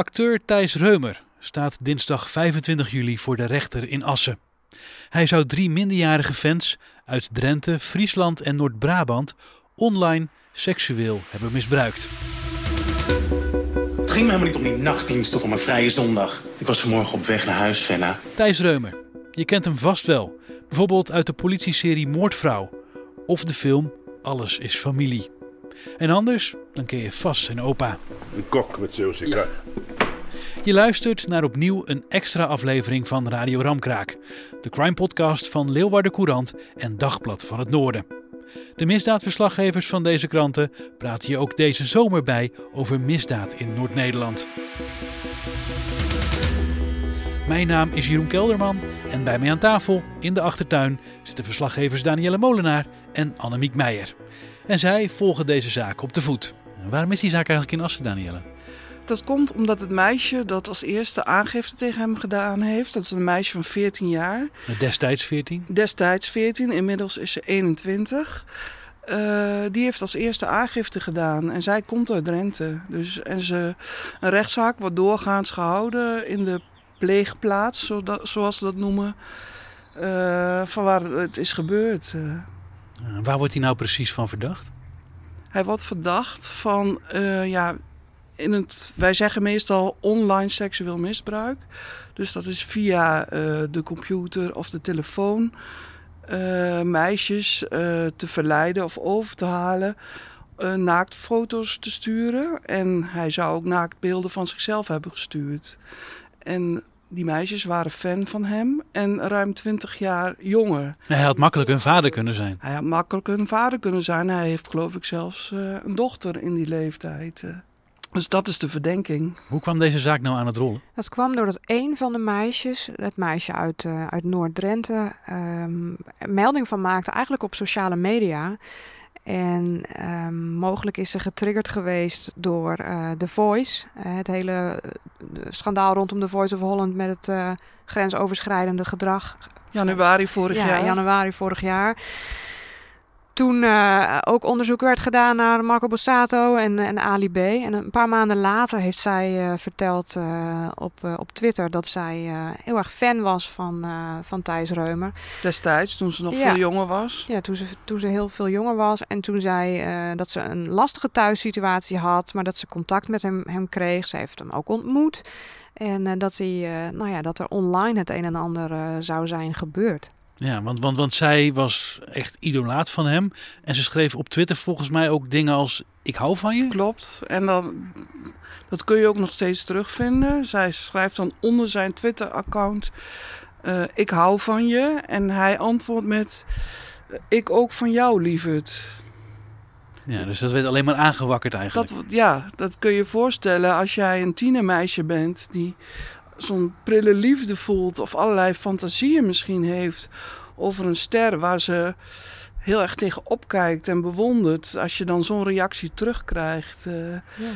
Acteur Thijs Reumer staat dinsdag 25 juli voor de rechter in Assen. Hij zou drie minderjarige fans uit Drenthe, Friesland en Noord-Brabant online seksueel hebben misbruikt. Het ging me helemaal niet om die nachtdienst of om een vrije zondag. Ik was vanmorgen op weg naar huis, Venna. Thijs Reumer, je kent hem vast wel. Bijvoorbeeld uit de politieserie Moordvrouw of de film Alles is familie. En anders, dan ken je vast zijn opa. Een kok met Zeeuwse ja. Je luistert naar opnieuw een extra aflevering van Radio Ramkraak. De crime podcast van Leeuwarden Courant en Dagblad van het Noorden. De misdaadverslaggevers van deze kranten praten je ook deze zomer bij over misdaad in Noord-Nederland. Mijn naam is Jeroen Kelderman en bij mij aan tafel in de achtertuin zitten verslaggevers Danielle Molenaar en Annemiek Meijer. En zij volgen deze zaak op de voet. Waarom is die zaak eigenlijk in Assen, Danielle? Dat komt omdat het meisje dat als eerste aangifte tegen hem gedaan heeft, dat is een meisje van 14 jaar. Destijds 14? Destijds 14, inmiddels is ze 21. Uh, die heeft als eerste aangifte gedaan en zij komt uit Drenthe. Dus, en ze, een rechtszaak wordt doorgaans gehouden in de pleegplaats, zoals ze dat noemen, uh, van waar het is gebeurd. Uh. Waar wordt hij nou precies van verdacht? Hij wordt verdacht van, uh, ja, in het, wij zeggen meestal online seksueel misbruik. Dus dat is via de computer of de telefoon meisjes te verleiden of over te halen. naaktfoto's te sturen. En hij zou ook naaktbeelden van zichzelf hebben gestuurd. En die meisjes waren fan van hem en ruim 20 jaar jonger. Hij had makkelijk een vader kunnen zijn. Hij had makkelijk een vader kunnen zijn. Hij heeft geloof ik zelfs uh, een dochter in die leeftijd. Uh. Dus dat is de verdenking. Hoe kwam deze zaak nou aan het rollen? Dat kwam doordat een van de meisjes, het meisje uit, uh, uit Noord-Drenthe, um, melding van maakte eigenlijk op sociale media. En um, mogelijk is ze getriggerd geweest door uh, The Voice. Uh, het hele schandaal rondom The Voice of Holland met het grensoverschrijdende gedrag. Januari vorig ja, jaar. januari vorig jaar toen uh, ook onderzoek werd gedaan naar Marco Bossato en, en Ali B. En een paar maanden later heeft zij uh, verteld uh, op, op Twitter dat zij heel erg fan was van, van Thijs Reumer. Destijds, toen ze nog ja. veel jonger was? Ja, toen ze, toen ze heel veel jonger was. En toen zei dat ze een lastige thuissituatie had, maar dat ze contact met hem, hem kreeg. Ze heeft hem ook ontmoet. En dat, hij, nou ja, dat er online het een en ander zou zijn gebeurd. Ja, want, want, want zij was echt idolaat van hem. En ze schreef op Twitter volgens mij ook dingen als: Ik hou van je. Klopt. En dan, dat kun je ook nog steeds terugvinden. Zij schrijft dan onder zijn Twitter-account: uh, Ik hou van je. En hij antwoordt met: Ik ook van jou, lieverd. Ja, dus dat werd alleen maar aangewakkerd eigenlijk. Dat, ja, dat kun je voorstellen als jij een tienermeisje bent die zo'n prille liefde voelt of allerlei fantasieën misschien heeft over een ster waar ze heel erg tegen opkijkt en bewondert. Als je dan zo'n reactie terugkrijgt. Uh, ja.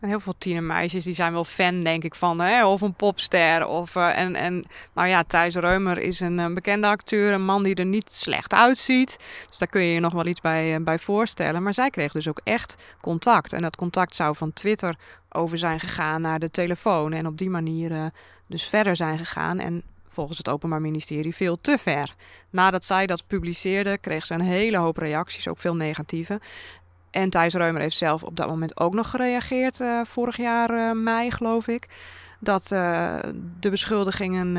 En heel veel tienermeisjes die zijn wel fan, denk ik, van hè, of een popster. Of, uh, en, en nou ja, Thijs Reumer is een, een, bekende acteur, een man die er niet slecht uitziet. Dus daar kun je je nog wel iets bij, uh, bij voorstellen. Maar zij kreeg dus ook echt contact. En dat contact zou van Twitter over zijn gegaan naar de telefoon. En op die manier dus verder zijn gegaan. En volgens het Openbaar Ministerie veel te ver. Nadat zij dat publiceerde, kreeg ze een hele hoop reacties, ook veel negatieve. En Thijs Reumer heeft zelf op dat moment ook nog gereageerd, uh, vorig jaar uh, mei geloof ik, dat uh, de beschuldigingen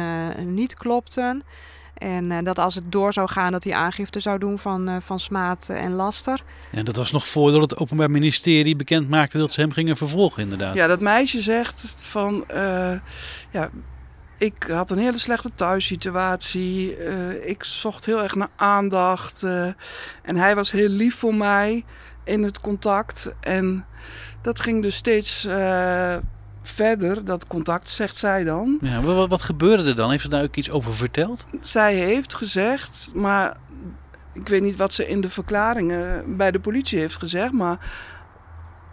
niet klopten. En dat als het door zou gaan, dat hij aangifte zou doen van, van smaad en laster. En dat was nog voordat het Openbaar Ministerie bekend maakte dat ze hem gingen vervolgen, inderdaad. Ja, dat meisje zegt van. ja, ik had een hele slechte thuissituatie. ik zocht heel erg naar aandacht. en hij was heel lief voor mij in het contact. En dat ging dus steeds uh, verder, dat contact, zegt zij dan. Ja, wat, wat gebeurde er dan? Heeft ze daar ook iets over verteld? Zij heeft gezegd, maar ik weet niet wat ze in de verklaringen bij de politie heeft gezegd, maar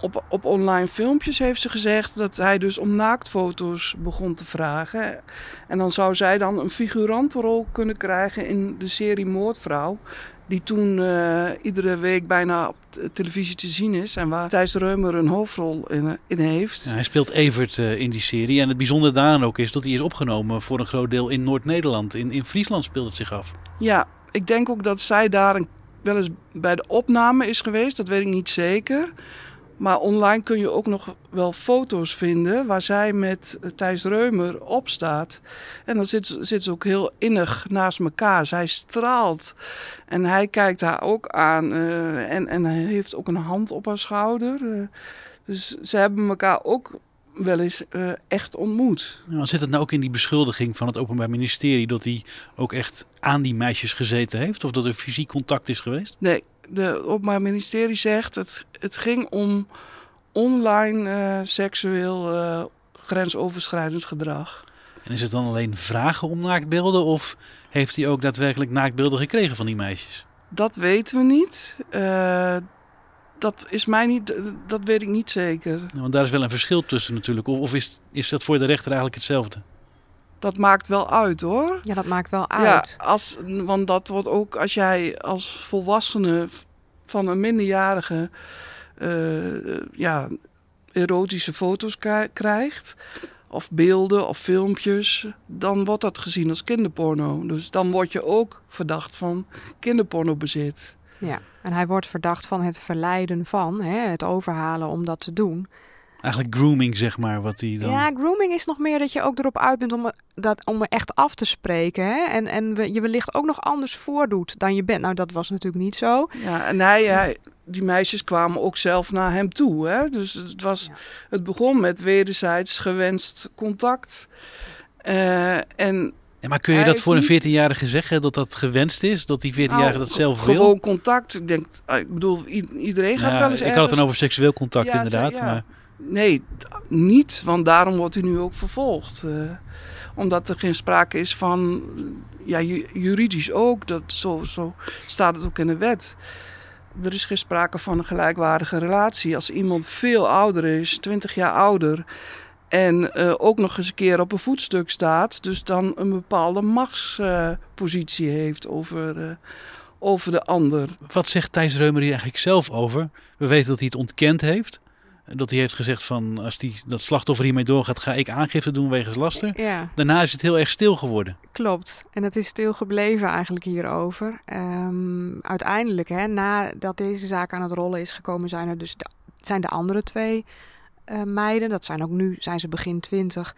op, op online filmpjes heeft ze gezegd dat hij dus om naaktfoto's begon te vragen. En dan zou zij dan een figurantenrol kunnen krijgen in de serie Moordvrouw. Die toen uh, iedere week bijna op televisie te zien is. En waar Thijs Reumer een hoofdrol in, in heeft. Ja, hij speelt Evert uh, in die serie. En het bijzondere daaraan ook is dat hij is opgenomen voor een groot deel in Noord-Nederland. In, in Friesland speelt het zich af. Ja, ik denk ook dat zij daar een, wel eens bij de opname is geweest. Dat weet ik niet zeker. Maar online kun je ook nog wel foto's vinden waar zij met Thijs Reumer op staat. En dan zit, zit ze ook heel innig naast elkaar. Zij straalt. En hij kijkt haar ook aan. Uh, en, en hij heeft ook een hand op haar schouder. Uh, dus ze hebben elkaar ook wel eens uh, echt ontmoet. Ja, zit het nou ook in die beschuldiging van het Openbaar Ministerie dat hij ook echt aan die meisjes gezeten heeft? Of dat er fysiek contact is geweest? Nee, de Openbaar Ministerie zegt het, het ging om online uh, seksueel uh, grensoverschrijdend gedrag. En is het dan alleen vragen om naaktbeelden of heeft hij ook daadwerkelijk naaktbeelden gekregen van die meisjes? Dat weten we niet. Uh, dat is mij niet, dat weet ik niet zeker. Ja, want daar is wel een verschil tussen natuurlijk. Of, of is, is dat voor de rechter eigenlijk hetzelfde? Dat maakt wel uit hoor. Ja, dat maakt wel uit. Ja, als, want dat wordt ook als jij als volwassene van een minderjarige uh, ja, erotische foto's krijgt, of beelden of filmpjes, dan wordt dat gezien als kinderporno. Dus dan word je ook verdacht van kinderpornobezit. Ja, en hij wordt verdacht van het verleiden van, hè, het overhalen om dat te doen. Eigenlijk grooming, zeg maar, wat hij dan... Ja, grooming is nog meer dat je ook erop uit bent om, dat, om er echt af te spreken. Hè? En, en je wellicht ook nog anders voordoet dan je bent. Nou, dat was natuurlijk niet zo. Ja, en hij, hij die meisjes kwamen ook zelf naar hem toe. Hè? Dus het, was, het begon met wederzijds gewenst contact. Uh, en ja, maar kun je dat voor een 14-jarige zeggen dat dat gewenst is? Dat die 14-jarige nou, dat zelf gewoon wil? Gewoon contact. Ik denk, ik bedoel, iedereen gaat ja, wel eens. Ik had het dan over seksueel contact, ja, inderdaad. Ja. Maar... Nee, niet, want daarom wordt hij nu ook vervolgd. Uh, omdat er geen sprake is van, ja, juridisch ook, dat, zo, zo staat het ook in de wet. Er is geen sprake van een gelijkwaardige relatie. Als iemand veel ouder is, 20 jaar ouder, en uh, ook nog eens een keer op een voetstuk staat, dus dan een bepaalde machtspositie heeft over, uh, over de ander. Wat zegt Thijs Reumer hier eigenlijk zelf over? We weten dat hij het ontkend heeft. Dat hij heeft gezegd van als die, dat slachtoffer hiermee doorgaat, ga ik aangifte doen wegens laster. Ja. Daarna is het heel erg stil geworden. Klopt. En het is stil gebleven eigenlijk hierover. Um, uiteindelijk, hè, nadat deze zaak aan het rollen is gekomen, zijn er dus de, zijn de andere twee uh, meiden. Dat zijn ook nu, zijn ze begin twintig.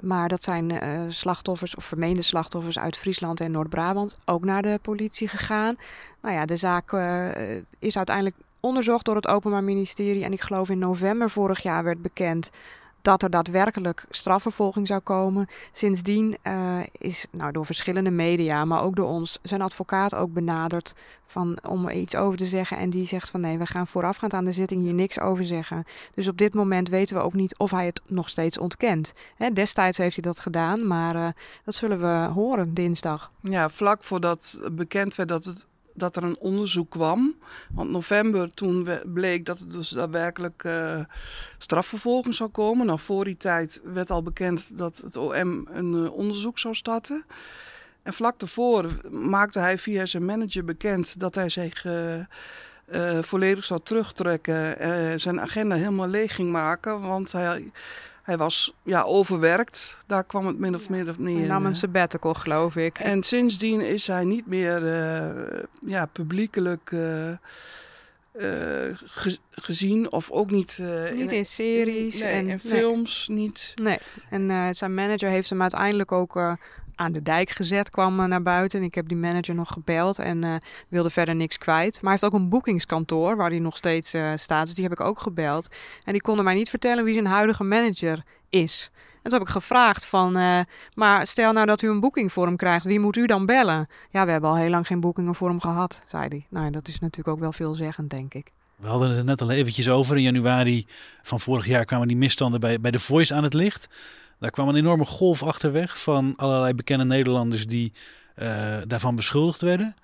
Maar dat zijn uh, slachtoffers of vermeende slachtoffers uit Friesland en Noord-Brabant ook naar de politie gegaan. Nou ja, de zaak uh, is uiteindelijk onderzocht door het Openbaar Ministerie. En ik geloof in november vorig jaar werd bekend dat er daadwerkelijk strafvervolging zou komen. Sindsdien uh, is nou, door verschillende media, maar ook door ons, zijn advocaat ook benaderd van, om er iets over te zeggen. En die zegt van nee, we gaan voorafgaand aan de zitting hier niks over zeggen. Dus op dit moment weten we ook niet of hij het nog steeds ontkent. Hè, destijds heeft hij dat gedaan, maar uh, dat zullen we horen dinsdag. Ja, vlak voordat bekend werd dat het dat er een onderzoek kwam. Want november toen bleek dat er dus daadwerkelijk uh, strafvervolging zou komen. Nou, voor die tijd werd al bekend dat het OM een uh, onderzoek zou starten. En vlak daarvoor maakte hij via zijn manager bekend dat hij zich uh, volledig zou terugtrekken. zijn agenda helemaal leeg ging maken, want hij hij was ja, overwerkt. Daar kwam het min of meer op neer. Hij nam een sabbatical, geloof ik. En sindsdien is hij niet meer uh, ja, publiekelijk uh, uh, ge gezien. Of ook niet... niet in, in series. Nee, en in films niet. Nee, en zijn manager heeft hem uiteindelijk ook aan de dijk gezet, kwam uh, naar buiten. En ik heb die manager nog gebeld en uh, wilde verder niks kwijt. Maar hij heeft ook een boekingskantoor waar hij nog steeds uh, staat. Dus die heb ik ook gebeld. En die konden mij niet vertellen wie zijn huidige manager is. En toen heb ik gevraagd van, maar stel nou dat u een boeking voor hem krijgt, wie moet u dan bellen? Ja, we hebben al heel lang geen boekingen voor hem gehad, zei hij. Nou, dat is natuurlijk ook wel veelzeggend, denk ik. We hadden het net al eventjes over. In januari van vorig jaar kwamen die misstanden bij, bij The Voice aan het licht. Daar kwam een enorme golf achterweg van allerlei bekende Nederlanders die uh, daarvan beschuldigd werden.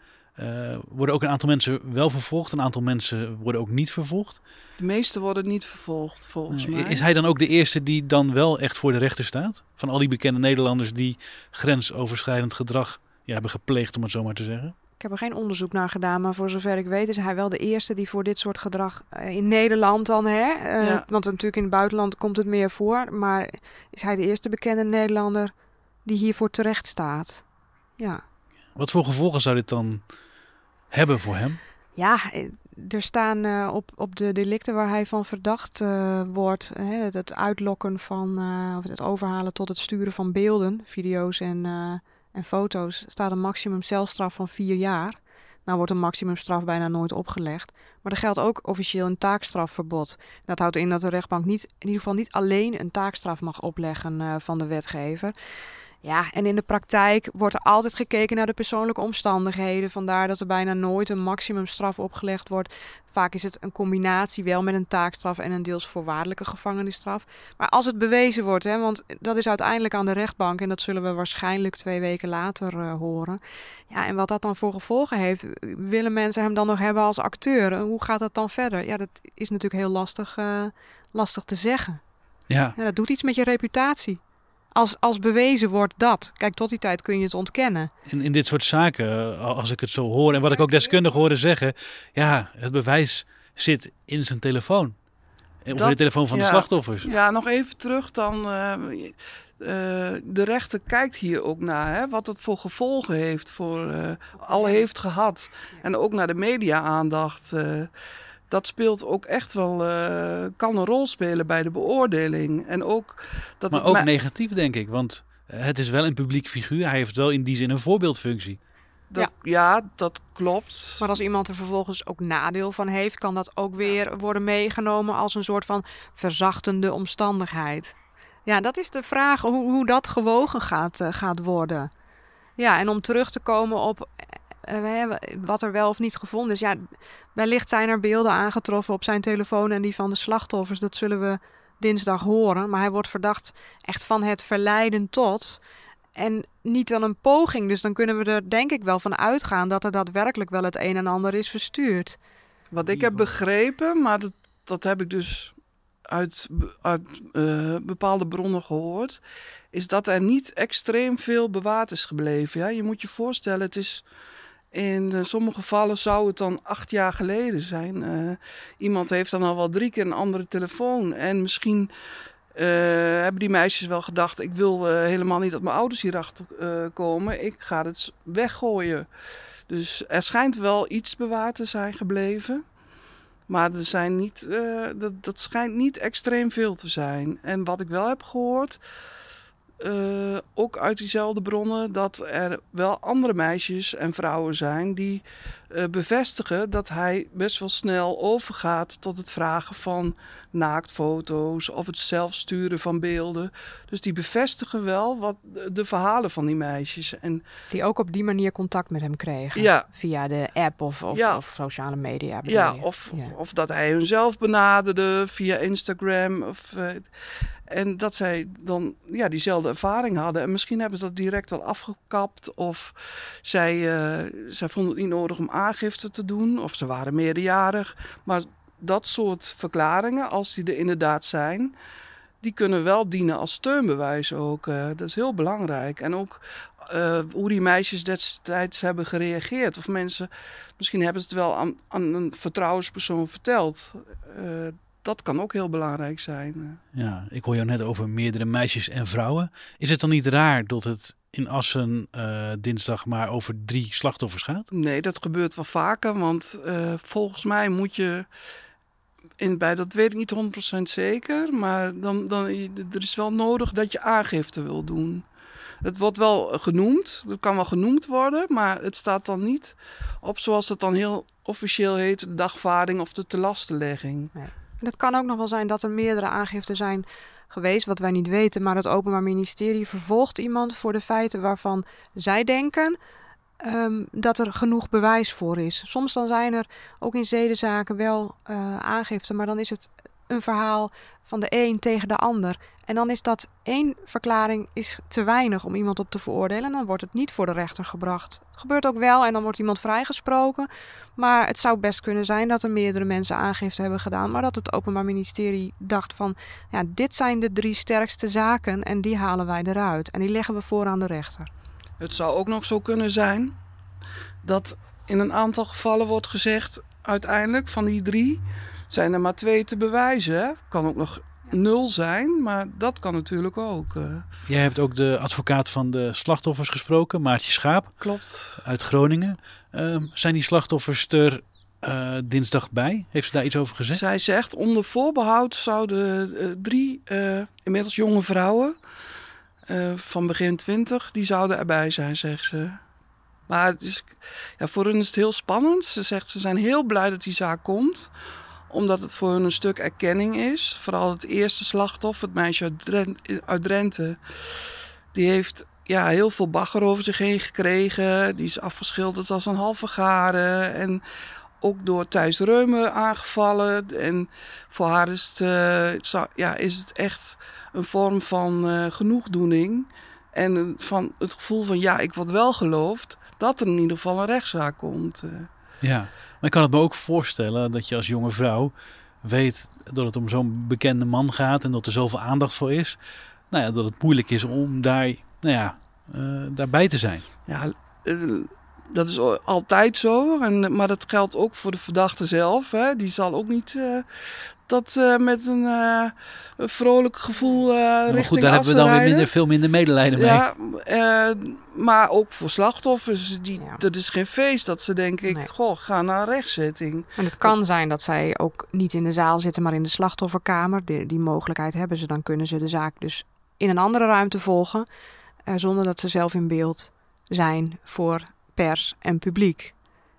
Uh, worden ook een aantal mensen wel vervolgd, een aantal mensen worden ook niet vervolgd. De meeste worden niet vervolgd, volgens mij. Is hij dan ook de eerste die dan wel echt voor de rechter staat? Van al die bekende Nederlanders die grensoverschrijdend gedrag ja, hebben gepleegd, om het zo maar te zeggen? Ik heb er geen onderzoek naar gedaan, maar voor zover ik weet is hij wel de eerste die voor dit soort gedrag eh, in Nederland dan, hè? Eh, Ja. Want natuurlijk in het buitenland komt het meer voor, maar is hij de eerste bekende Nederlander die hiervoor terecht staat? Ja. Wat voor gevolgen zou dit dan hebben voor hem? Ja, eh, er staan eh, op, op de delicten waar hij van verdacht eh, wordt, hè, het, het uitlokken van, eh, of het overhalen tot het sturen van beelden, video's en, eh, en foto's, staat een maximum celstraf van vier jaar. Nou wordt een maximumstraf bijna nooit opgelegd. Maar er geldt ook officieel een taakstrafverbod. Dat houdt in dat de rechtbank niet, in ieder geval niet alleen een taakstraf mag opleggen eh, van de wetgever. Ja, en in de praktijk wordt er altijd gekeken naar de persoonlijke omstandigheden. Vandaar dat er bijna nooit een maximumstraf opgelegd wordt. Vaak is het een combinatie wel met een taakstraf en een deels voorwaardelijke gevangenisstraf. Maar als het bewezen wordt, hè, want dat is uiteindelijk aan de rechtbank en dat zullen we waarschijnlijk twee weken later eh, horen. Ja, en wat dat dan voor gevolgen heeft, willen mensen hem dan nog hebben als acteur? Hoe gaat dat dan verder? Ja, dat is natuurlijk heel lastig, eh, lastig te zeggen. Ja, Ja, dat doet iets met je reputatie. Als, als bewezen wordt dat. Kijk, tot die tijd kun je het ontkennen. in, in dit soort zaken, eh, als ik het zo hoor en wat ik ook deskundigen hoorde zeggen, ja, het bewijs zit in zijn telefoon. Of in de telefoon van de slachtoffers. Ja, nog even terug dan. eh, eh, de rechter kijkt hier ook naar hè, wat het voor gevolgen heeft, voor, eh, al heeft gehad. En ook naar de media-aandacht. Dat speelt ook echt wel, eh, kan een rol spelen bij de beoordeling. En ook dat Maar ook ma- negatief, denk ik. Want eh, het is wel een publiek figuur. Hij heeft wel in die zin een voorbeeldfunctie. dat, ja. dat klopt. Maar als iemand er vervolgens ook nadeel van heeft, kan dat ook weer worden meegenomen als een soort van verzachtende omstandigheid. Ja, dat is de vraag hoe, hoe dat gewogen gaat, eh, gaat worden. Ja, en om terug te komen op eh, eh, wat er wel of niet gevonden is. Ja, wellicht zijn er beelden aangetroffen op zijn telefoon en die van de slachtoffers. Dat zullen we dinsdag horen. Maar hij wordt verdacht echt van het verleiden tot. En niet wel een poging. Dus dan kunnen we er denk ik wel van uitgaan dat er daadwerkelijk wel het een en ander is verstuurd. Wat ik heb begrepen, maar dat, dat heb ik dus uit, uit eh, bepaalde bronnen gehoord, is dat er niet extreem veel bewaard is gebleven. Ja? Je moet je voorstellen, het is in eh, sommige gevallen zou het dan acht jaar geleden zijn. Eh, iemand heeft dan al wel drie keer een andere telefoon. En misschien eh, hebben die meisjes wel gedacht: ik wil helemaal niet dat mijn ouders hierachter komen. Ik ga het weggooien. Dus er schijnt wel iets bewaard te zijn gebleven. Maar er zijn niet, dat, dat schijnt niet extreem veel te zijn. En wat ik wel heb gehoord, eh, ook uit diezelfde bronnen, dat er wel andere meisjes en vrouwen zijn die eh, bevestigen dat hij best wel snel overgaat tot het vragen van naaktfoto's of het zelf sturen van beelden. Dus die bevestigen wel wat de, verhalen van die meisjes. En Die ook op die manier contact met hem kregen. Ja. Via de app of, of, Ja. of sociale media. Ja, of, Ja. of dat hij hun zelf benaderde via Instagram. Of, eh, en dat zij dan ja, diezelfde ervaring hadden. En misschien hebben ze dat direct wel afgekapt. Of zij, eh, zij vonden het niet nodig om aangifte te doen. Of ze waren meerderjarig. Maar dat soort verklaringen, als die er inderdaad zijn... die kunnen wel dienen als steunbewijs ook. eh, dat is heel belangrijk. En ook eh, hoe die meisjes destijds hebben gereageerd. Of mensen, misschien hebben ze het wel aan, aan een vertrouwenspersoon verteld. Eh, dat kan ook heel belangrijk zijn. Ja, ik hoor jou net over meerdere meisjes en vrouwen. Is het dan niet raar dat het in Assen eh, dinsdag maar over drie slachtoffers gaat? Nee, dat gebeurt wel vaker. Want eh, volgens mij moet je. In, bij, dat weet ik niet 100% zeker. Maar dan, dan, er is wel nodig dat je aangifte wil doen. Het wordt wel genoemd. Het kan wel genoemd worden. Maar het staat dan niet op zoals het dan heel officieel heet: de dagvaarding of de telastenlegging. En het kan ook nog wel zijn dat er meerdere aangiften zijn geweest, wat wij niet weten. Maar het Openbaar Ministerie vervolgt iemand voor de feiten waarvan zij denken ehm, dat er genoeg bewijs voor is. Soms dan zijn er ook in zedenzaken wel eh, aangiften, maar dan is het een verhaal van de een tegen de ander. En dan is dat één verklaring is te weinig om iemand op te veroordelen. En dan wordt het niet voor de rechter gebracht. Het gebeurt ook wel en dan wordt iemand vrijgesproken. Maar het zou best kunnen zijn dat er meerdere mensen aangifte hebben gedaan. Maar dat het Openbaar Ministerie dacht van... ja, dit zijn de drie sterkste zaken en die halen wij eruit. En die leggen we voor aan de rechter. Het zou ook nog zo kunnen zijn dat in een aantal gevallen wordt gezegd, uiteindelijk van die drie zijn er maar twee te bewijzen. Kan ook nog nul zijn, maar dat kan natuurlijk ook. eh. Jij hebt ook de advocaat van de slachtoffers gesproken, Maartje Schaap klopt. uit Groningen. Ehm, zijn die slachtoffers er eh, dinsdag bij? Heeft ze daar iets over gezegd? Zij zegt onder voorbehoud zouden eh, drie inmiddels jonge vrouwen van begin twintig, die zouden erbij zijn, zegt ze. Maar het is, ja, voor hun is het heel spannend. Ze zegt ze zijn heel blij dat die zaak komt omdat het voor hun een stuk erkenning is. Vooral het eerste slachtoffer, het meisje uit Drenthe, die heeft ja, heel veel bagger over zich heen gekregen. Die is afgeschilderd als een halve garen. En ook door Thijs Reume aangevallen. En voor haar is het, eh, ja, is het echt een vorm van eh, genoegdoening. En van het gevoel van ja, ik word wel geloofd. Dat er in ieder geval een rechtszaak komt. Ja, maar ik kan het me ook voorstellen dat je als jonge vrouw weet dat het om zo'n bekende man gaat en dat er zoveel aandacht voor is. Nou ja, dat het moeilijk is om daar, nou ja, eh, daarbij te zijn. Ja, eh, dat is al- altijd zo. En, maar dat geldt ook voor de verdachte zelf. Hè. Die zal ook niet eh, dat eh, met een, eh, een vrolijk gevoel eh maar richting goed, daar hebben we dan weer minder, veel minder medelijden mee. Ja, eh, maar ook voor slachtoffers. Die, Ja. Dat is geen feest dat ze denken, ik, Nee. goh, ga naar een rechtszitting. En het kan zijn dat zij ook niet in de zaal zitten, maar in de slachtofferkamer. Die, die mogelijkheid hebben ze. Dan kunnen ze de zaak dus in een andere ruimte volgen. eh, zonder dat ze zelf in beeld zijn voor pers en publiek.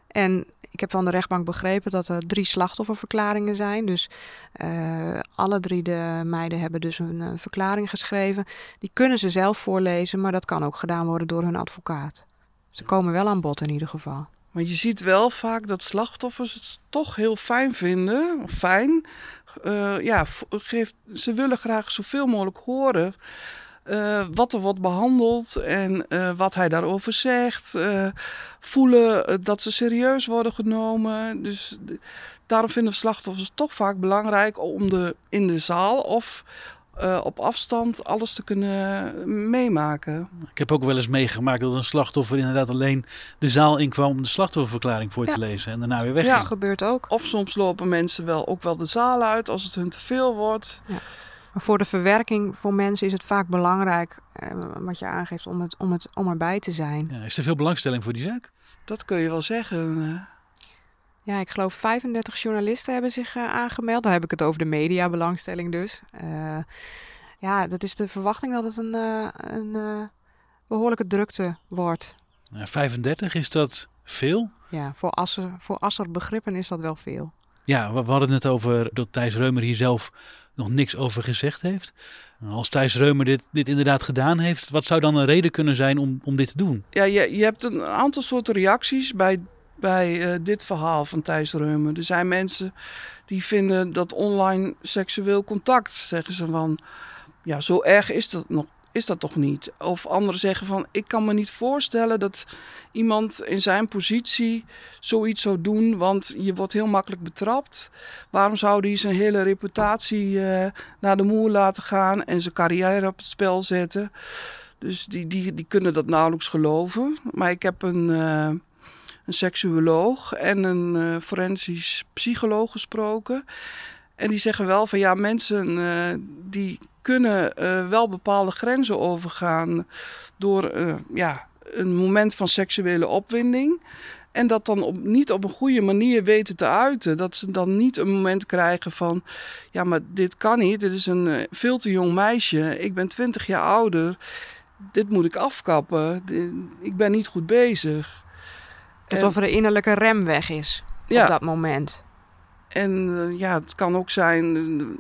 En ik heb van de rechtbank begrepen dat er drie slachtofferverklaringen zijn. Dus eh, alle drie de meiden hebben dus een eh, verklaring geschreven. Die kunnen ze zelf voorlezen, maar dat kan ook gedaan worden door hun advocaat. Ze komen wel aan bod in ieder geval. Maar je ziet wel vaak dat slachtoffers het toch heel fijn vinden. Fijn. Eh, ja, geeft, ze willen graag zoveel mogelijk horen. Eh, wat er wordt behandeld en eh, wat hij daarover zegt. eh, voelen dat ze serieus worden genomen. Dus daarom vinden slachtoffers het toch vaak belangrijk om de, in de zaal of eh, op afstand alles te kunnen meemaken. Ik heb ook wel eens meegemaakt dat een slachtoffer inderdaad alleen de zaal inkwam om de slachtofferverklaring voor Ja. te lezen en daarna weer weg. Ja. Dat gebeurt ook. Of soms lopen mensen wel ook wel de zaal uit als het hun te veel wordt. Maar voor de verwerking voor mensen is het vaak belangrijk, eh, wat je aangeeft, om, het, om, het, om erbij te zijn. Ja, is er veel belangstelling voor die zaak? Dat kun je wel zeggen. eh. Ja, ik geloof 35 journalisten hebben zich eh, aangemeld. Dan heb ik het over de mediabelangstelling dus. Eh, ja, dat is de verwachting dat het een, eh, een eh, behoorlijke drukte wordt. Nou, 35, is dat veel? Ja, voor Asser, voor Asser begrippen is dat wel veel. Ja, we, we hadden het net over dat Thijs Reumer hier zelf nog niks over gezegd heeft. Als Thijs Reumer dit, dit inderdaad gedaan heeft, wat zou dan een reden kunnen zijn om, om dit te doen? Ja, je, je hebt een aantal soorten reacties bij, bij eh, dit verhaal van Thijs Reumer. Er zijn mensen die vinden dat online seksueel contact, zeggen ze van... Ja, zo erg is dat, nog, is dat toch niet? Of anderen zeggen van, ik kan me niet voorstellen dat iemand in zijn positie zoiets zou doen... want je wordt heel makkelijk betrapt. Waarom zou hij zijn hele reputatie eh, naar de moer laten gaan... en zijn carrière op het spel zetten... Dus die, die, die kunnen dat nauwelijks geloven. Maar ik heb een, eh, een seksuoloog en een eh, forensisch psycholoog gesproken. En die zeggen wel van ja, mensen die kunnen eh, wel bepaalde grenzen overgaan door eh, ja, een moment van seksuele opwinding. En dat dan op, niet op een goede manier weten te uiten. Dat ze dan niet een moment krijgen van... ja, maar dit kan niet. Dit is een eh, veel te jong meisje. Ik ben 20 jaar ouder. Dit moet ik afkappen. Dit- ik ben niet goed bezig. Alsof er een innerlijke rem weg is Ja. op dat moment. En ja, het kan ook zijn,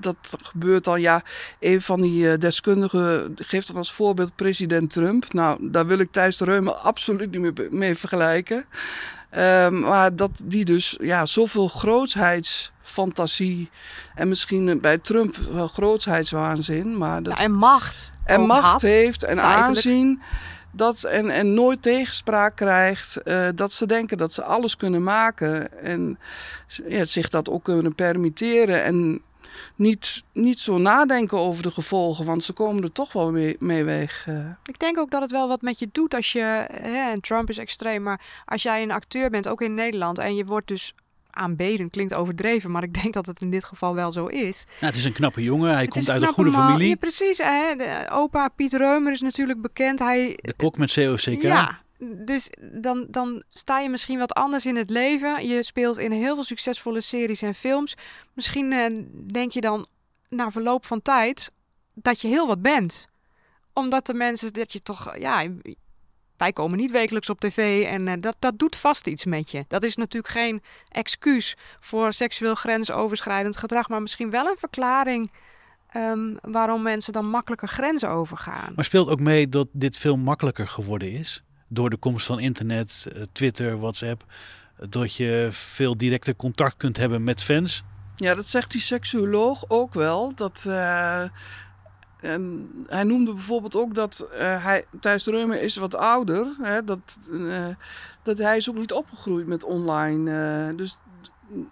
dat gebeurt al, ja, een van die eh, deskundigen geeft dat als voorbeeld president Trump. Nou, daar wil ik Thijs de Reumer absoluut niet mee, mee vergelijken. Ehm, maar dat die dus ja, zoveel grootheidsfantasie en misschien eh, bij Trump wel grootheidswaanzin, maar dat Ja, en macht. en macht had. heeft en feitelijk. aanzien. Dat, en, en nooit tegenspraak krijgt. eh, dat ze denken dat ze alles kunnen maken. En ja, zich dat ook kunnen permitteren. En niet, niet zo nadenken over de gevolgen, want ze komen er toch wel mee, mee weg. eh. Ik denk ook dat het wel wat met je doet als je, hè, en Trump is extreem, maar als jij een acteur bent, ook in Nederland, en je wordt dus aanbeden, klinkt overdreven, maar ik denk dat het in dit geval wel zo is. Nou, het is een knappe jongen. Hij Het komt uit een goede man. familie. Ja, precies. Hè? De, opa Piet Reumer is natuurlijk bekend. Hij, De kok met COCK. Ja, dus dan, dan sta je misschien wat anders in het leven. Je speelt in heel veel succesvolle series en films. Misschien eh, denk je dan na verloop van tijd dat je heel wat bent. Omdat de mensen, dat je toch, ja, wij komen niet wekelijks op tv en eh, dat, dat doet vast iets met je. Dat is natuurlijk geen excuus voor seksueel grensoverschrijdend gedrag, maar misschien wel een verklaring ehm, waarom mensen dan makkelijker grenzen overgaan. Maar speelt ook mee dat dit veel makkelijker geworden is? Door de komst van internet, eh, Twitter, WhatsApp. Dat je veel directer contact kunt hebben met fans. Ja, dat zegt die seksuoloog ook wel. Dat, eh, en hij noemde bijvoorbeeld ook dat eh, hij, Thijs Reumer is wat ouder. Hè, dat, dat hij is ook niet opgegroeid met online. dus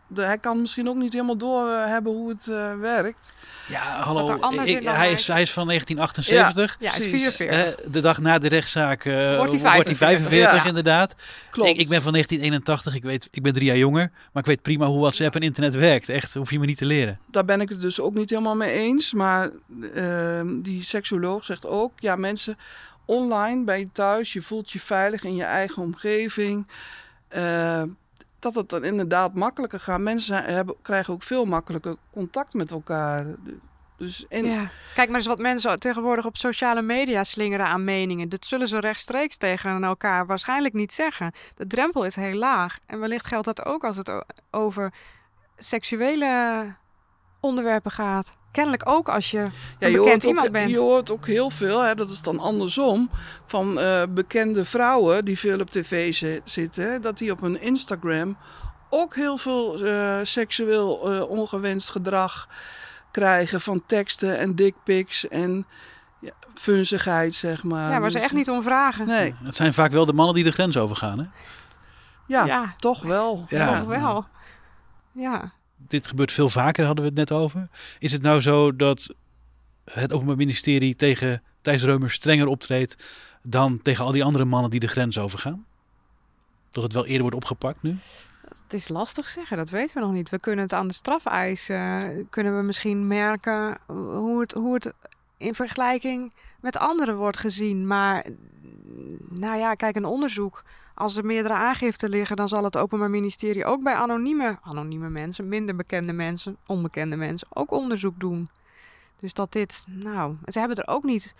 de- hij kan misschien ook niet helemaal door eh, hebben hoe het eh, werkt. Ja, hallo. Ik, hij, is, hij is van 1978. Ja, hij is precies. 44. Eh, de dag na de rechtszaak Wordt hij 45, 45, ja. inderdaad. Klopt. Ik, ik ben van 1981, ik, weet, ik ben drie jaar jonger. Maar ik weet prima hoe WhatsApp en internet werkt. Echt, hoef je me niet te leren. Daar ben ik het dus ook niet helemaal mee eens. Maar eh, die seksuoloog zegt ook: ja, mensen online ben je thuis, je voelt je veilig in je eigen omgeving. Dat het dan inderdaad makkelijker gaat. Mensen hebben, krijgen ook veel makkelijker contact met elkaar. Dus. Kijk maar eens wat mensen tegenwoordig op sociale media slingeren aan meningen. Dat zullen ze rechtstreeks tegen elkaar waarschijnlijk niet zeggen. De drempel is heel laag. En wellicht geldt dat ook als het over seksuele onderwerpen gaat. Kennelijk ook als je Ja, een je bekend iemand ook, bent. je hoort ook heel veel, hè, dat is dan andersom, van eh, bekende vrouwen die veel op tv zi- zitten, dat die op hun Instagram ook heel veel eh, seksueel eh, ongewenst gedrag krijgen van teksten en dickpics en ja, funzigheid, zeg maar. ja, waar ze Dus, echt niet om vragen. Nee, Het zijn vaak wel de mannen die de grens overgaan. Hè? ja, Ja. toch wel. Ja. Toch wel. Ja. Dit gebeurt veel vaker, hadden we het net over. Is het nou zo dat het Openbaar Ministerie tegen Thijs Reumer strenger optreedt dan tegen al die andere mannen die de grens overgaan? Dat het wel eerder wordt opgepakt nu? Het is lastig zeggen, dat weten we nog niet. We kunnen het aan de strafeis, eh, kunnen we misschien merken hoe het, hoe het in vergelijking met anderen wordt gezien. Maar nou ja, kijk, een onderzoek. Als er meerdere aangiften liggen, dan zal het Openbaar Ministerie ook bij anonieme, anonieme mensen, minder bekende mensen, onbekende mensen, ook onderzoek doen. Dus dat dit, nou, ze hebben er ook niet,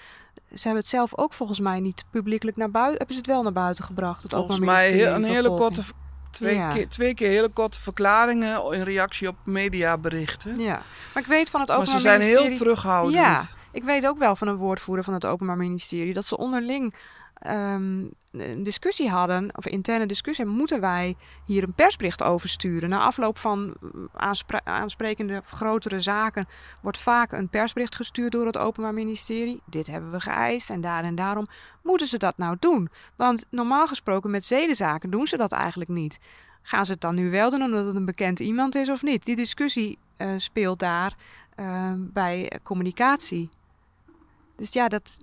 ze hebben het zelf ook volgens mij niet publiekelijk naar buiten, hebben ze het wel naar buiten gebracht. Het Volgens mij Ministerie heel, een hele korte, twee, Ja. keer, twee keer hele korte verklaringen in reactie op mediaberichten. Ja, maar ik weet van het Maar Openbaar ze zijn Ministerie... heel terughoudend. Ja, ik weet ook wel van een woordvoerder van het Openbaar Ministerie dat ze onderling ehm, een discussie hadden, of interne discussie, moeten wij hier een persbericht over sturen? Na afloop van mm, aanspre- aansprekende grotere zaken wordt vaak een persbericht gestuurd door het Openbaar Ministerie. Dit hebben we geëist en daar en daarom moeten ze dat nou doen. Want normaal gesproken met zedenzaken doen ze dat eigenlijk niet. Gaan ze het dan nu wel doen omdat het een bekend iemand is of niet? Die discussie eh, speelt daar eh, bij communicatie. Dus ja, dat,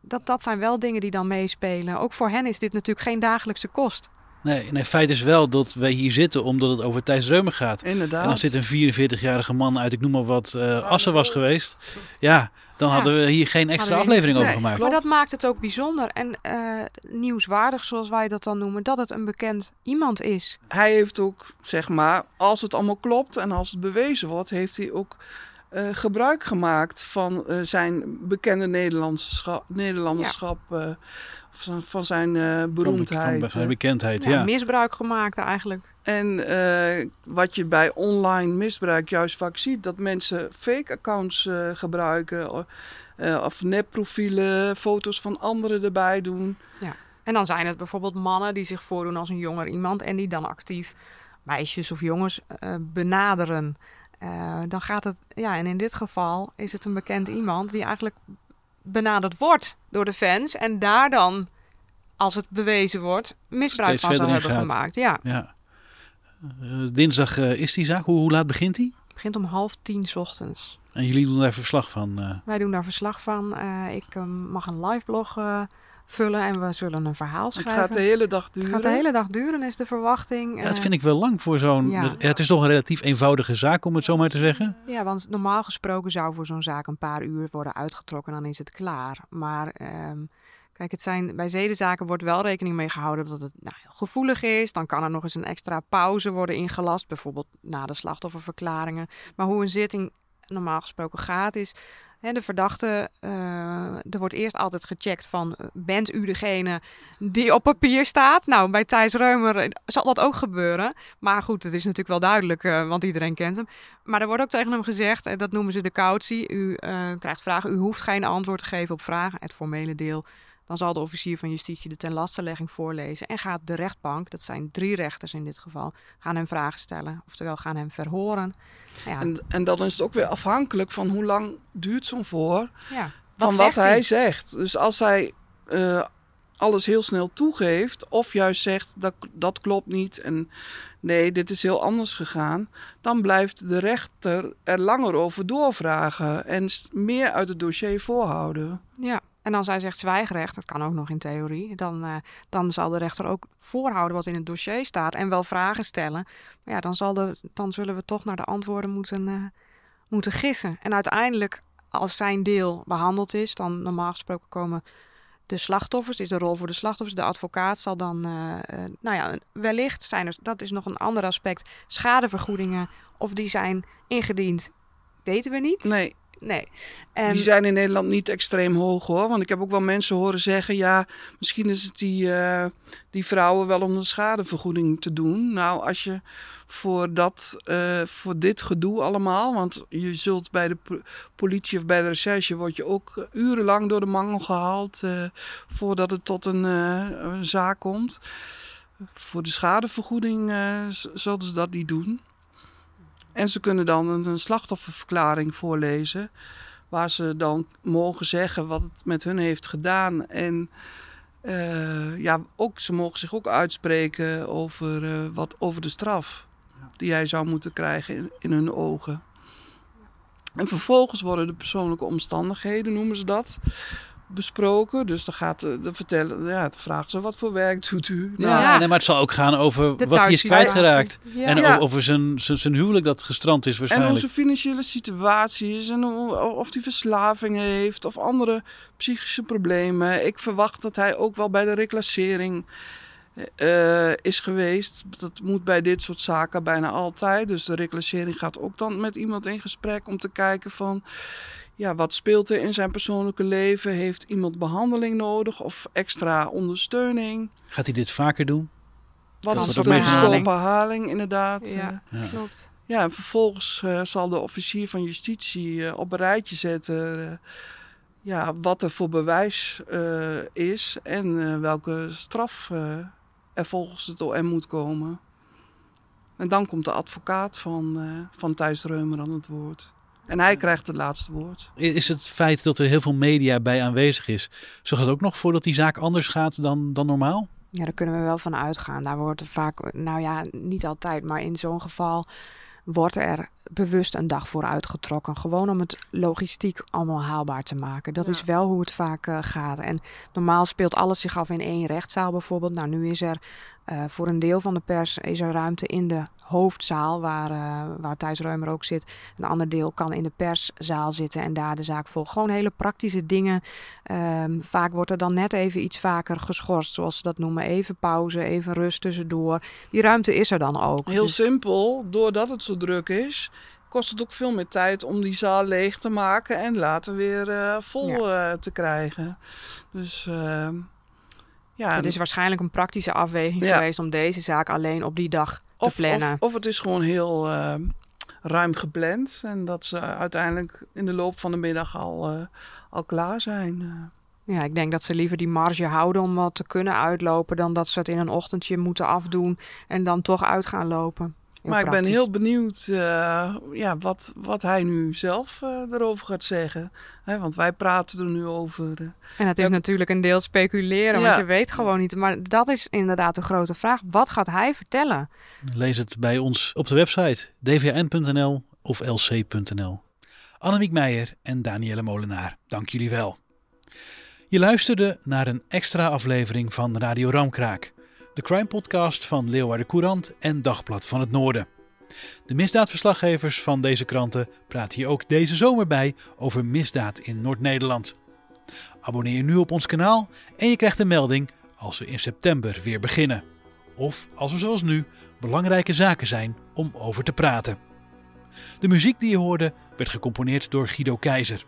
dat, dat zijn wel dingen die dan meespelen. Ook voor hen is dit natuurlijk geen dagelijkse kost. Nee, nee, feit is wel dat wij hier zitten omdat het over Thijs Reumer gaat. Inderdaad. En als dit een 44-jarige man uit, ik noem maar wat, eh, Assen was geweest. Ja, dan Ja. hadden we hier geen extra aflevering over nee, gemaakt. klopt. Maar dat maakt het ook bijzonder en eh, nieuwswaardig, zoals wij dat dan noemen, dat het een bekend iemand is. Hij heeft ook, zeg maar, als het allemaal klopt en als het bewezen wordt, heeft hij ook eh, gebruik gemaakt van eh, zijn bekende Nederlanderschap. eh, of van- van zijn eh, beroemdheid. van zijn bekendheid, Ja, ja. Misbruik gemaakt eigenlijk. En eh, wat je bij online misbruik juist vaak ziet, dat mensen fake accounts eh, gebruiken. eh, of nepprofielen, foto's van anderen erbij doen. En dan zijn het bijvoorbeeld mannen die zich voordoen als een jonger iemand en die dan actief meisjes of jongens eh, benaderen. Eh, dan gaat het, ja, en in dit geval is het een bekend iemand die eigenlijk benaderd wordt door de fans en daar dan, als het bewezen wordt, misbruik Steeds van zou hebben gaat. gemaakt. Ja, ja. Eh, dinsdag eh, is die zaak. Hoe, hoe laat begint die? begint om half tien 's ochtends. En jullie doen daar verslag van. Wij doen daar verslag van. Ik mag een live blog vullen en we zullen een verhaal Het schrijven. gaat de hele dag Het duren. gaat de hele dag duren, is de verwachting. Ja, dat Eh, vind ik wel lang voor zo'n... ja. Het is toch een relatief eenvoudige zaak, om het zo maar te zeggen. Ja, want normaal gesproken zou voor zo'n zaak een paar uur worden uitgetrokken, dan is het klaar. Maar ehm, kijk, het zijn, bij zedenzaken wordt wel rekening mee gehouden dat het nou, heel gevoelig is. Dan kan er nog eens een extra pauze worden ingelast, bijvoorbeeld na de slachtofferverklaringen. Maar hoe een zitting normaal gesproken gaat is... De verdachte, eh, er wordt eerst altijd gecheckt van, eh, bent u degene die op papier staat? Nou, bij Thijs Reumer eh, zal dat ook gebeuren. Maar goed, het is natuurlijk wel duidelijk, want iedereen kent hem. Maar er wordt ook tegen hem gezegd, en dat noemen ze de cautie. U krijgt vragen, u hoeft geen antwoord te geven op vragen, het formele deel. Dan zal de officier van justitie de ten lastenlegging voorlezen. En gaat de rechtbank, dat zijn drie rechters in dit geval, gaan hem vragen stellen. Oftewel gaan hem verhoren. Ja, En, en dan is het ook weer afhankelijk van hoe lang duurt zo'n voor. ja. van wat hij zegt. Dus als hij eh, alles heel snel toegeeft, of juist zegt dat dat klopt niet en nee, dit is heel anders gegaan, dan blijft de rechter er langer over doorvragen en meer uit het dossier voorhouden. Ja, en als hij zegt zwijgrecht, dat kan ook nog in theorie, dan, eh, dan zal de rechter ook voorhouden wat in het dossier staat en wel vragen stellen. Maar ja, dan, zal de, dan zullen we toch naar de antwoorden moeten, eh, moeten gissen. En uiteindelijk, als zijn deel behandeld is, dan normaal gesproken komen de slachtoffers, is de rol voor de slachtoffers. De advocaat zal dan, eh, nou ja, wellicht zijn er, dat is nog een ander aspect, schadevergoedingen, of die zijn ingediend, weten we niet. Nee, Nee. En, die zijn in Nederland niet extreem hoog hoor. Want ik heb ook wel mensen horen zeggen: ja, misschien is het die, eh, die vrouwen wel om een schadevergoeding te doen. Nou, als je voor, dat, eh, voor dit gedoe allemaal, want je zult bij de po- politie of bij de recherche, word je ook urenlang door de mangel gehaald eh, voordat het tot een, een zaak komt. Voor de schadevergoeding zullen ze dat niet doen. En ze kunnen dan een, slachtofferverklaring voorlezen. Waar ze dan mogen zeggen wat het met hun heeft gedaan. En eh, ja, ook, ze mogen zich ook uitspreken over, eh, wat, over de straf die hij zou moeten krijgen in, in hun ogen. En vervolgens worden de persoonlijke omstandigheden, noemen ze dat, besproken. Dus dan, gaat, de, de vertellen, ja, dan vragen ze wat voor werk doet u? Nou, Ja. Nee, maar het zal ook gaan over De wat hij is kwijtgeraakt. Ja. En Ja. over zijn, zijn, zijn huwelijk dat gestrand is En hoe waarschijnlijk. zijn financiële situatie is en hoe, of hij verslavingen heeft of andere psychische problemen. Ik verwacht dat hij ook wel bij de reclassering eh, is geweest. Dat moet bij dit soort zaken bijna altijd. Dus de reclassering gaat ook dan met iemand in gesprek om te kijken van... Ja, wat speelt er in zijn persoonlijke leven? Heeft iemand behandeling nodig of extra ondersteuning? Gaat hij dit vaker doen? Wat Kans is risico herhaling. inderdaad? Ja, Ja. klopt. Ja, en vervolgens eh, zal de officier van justitie eh, op een rijtje zetten eh, ja, wat er voor bewijs eh, is en eh, welke straf eh, er volgens het OM moet komen. En dan komt de advocaat van, eh, van Thijs Reumer aan het woord. En hij krijgt het laatste woord. Is het feit dat er heel veel media bij aanwezig is, zorgt dat ook nog voor dat die zaak anders gaat dan, dan normaal? Ja, daar kunnen we wel van uitgaan. Daar wordt er vaak, nou ja, niet altijd, maar in zo'n geval wordt er bewust een dag voor uitgetrokken. Gewoon om het logistiek allemaal haalbaar te maken. Dat is wel hoe het vaak eh, gaat. En normaal speelt alles zich af in één rechtszaal bijvoorbeeld. Nou, nu is er eh, voor een deel van de pers is er ruimte in de hoofdzaal, waar, eh, waar Thijs Reumer ook zit. Een ander deel kan in de perszaal zitten en daar de zaak volgen. Gewoon hele praktische dingen. Ehm, vaak wordt er dan net even iets vaker geschorst, zoals ze dat noemen. Even pauze, even rust tussendoor. Die ruimte is er dan ook. Heel Dus- simpel, doordat het zo druk is, kost het ook veel meer tijd om die zaal leeg te maken en later weer eh, vol te krijgen. Dus ehm, ja, het is waarschijnlijk een praktische afweging Ja. geweest om deze zaak alleen op die dag te plannen. of, of het is gewoon heel eh, ruim gepland en dat ze uiteindelijk in de loop van de middag al, eh, al klaar zijn. eh. Ja, ik denk dat ze liever die marge houden om wat te kunnen uitlopen, dan dat ze het in een ochtendje moeten afdoen en dan toch uit gaan lopen. Heel maar ik ben heel benieuwd eh, ja, wat, wat hij nu zelf eh, erover gaat zeggen. Hè, want wij praten er nu over. eh. En het is Ja. natuurlijk een deel speculeren, Ja. want je weet gewoon niet. Maar dat is inderdaad de grote vraag. Wat gaat hij vertellen? Lees het bij ons op de website dvn.nl of lc.nl. Annemiek Meijer en Danielle Molenaar, dank jullie wel. Je luisterde naar een extra aflevering van Radio Ramkraak, de crime podcast van Leeuwarden Courant en Dagblad van het Noorden. De misdaadverslaggevers van deze kranten praten hier ook deze zomer bij over misdaad in Noord-Nederland. Abonneer je nu op ons kanaal en je krijgt een melding als we in september weer beginnen. Of als er zoals nu belangrijke zaken zijn om over te praten. De muziek die je hoorde werd gecomponeerd door Guido Keizer.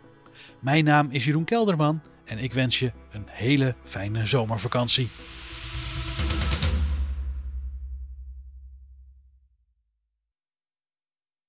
Mijn naam is Jeroen Kelderman en ik wens je een hele fijne zomervakantie.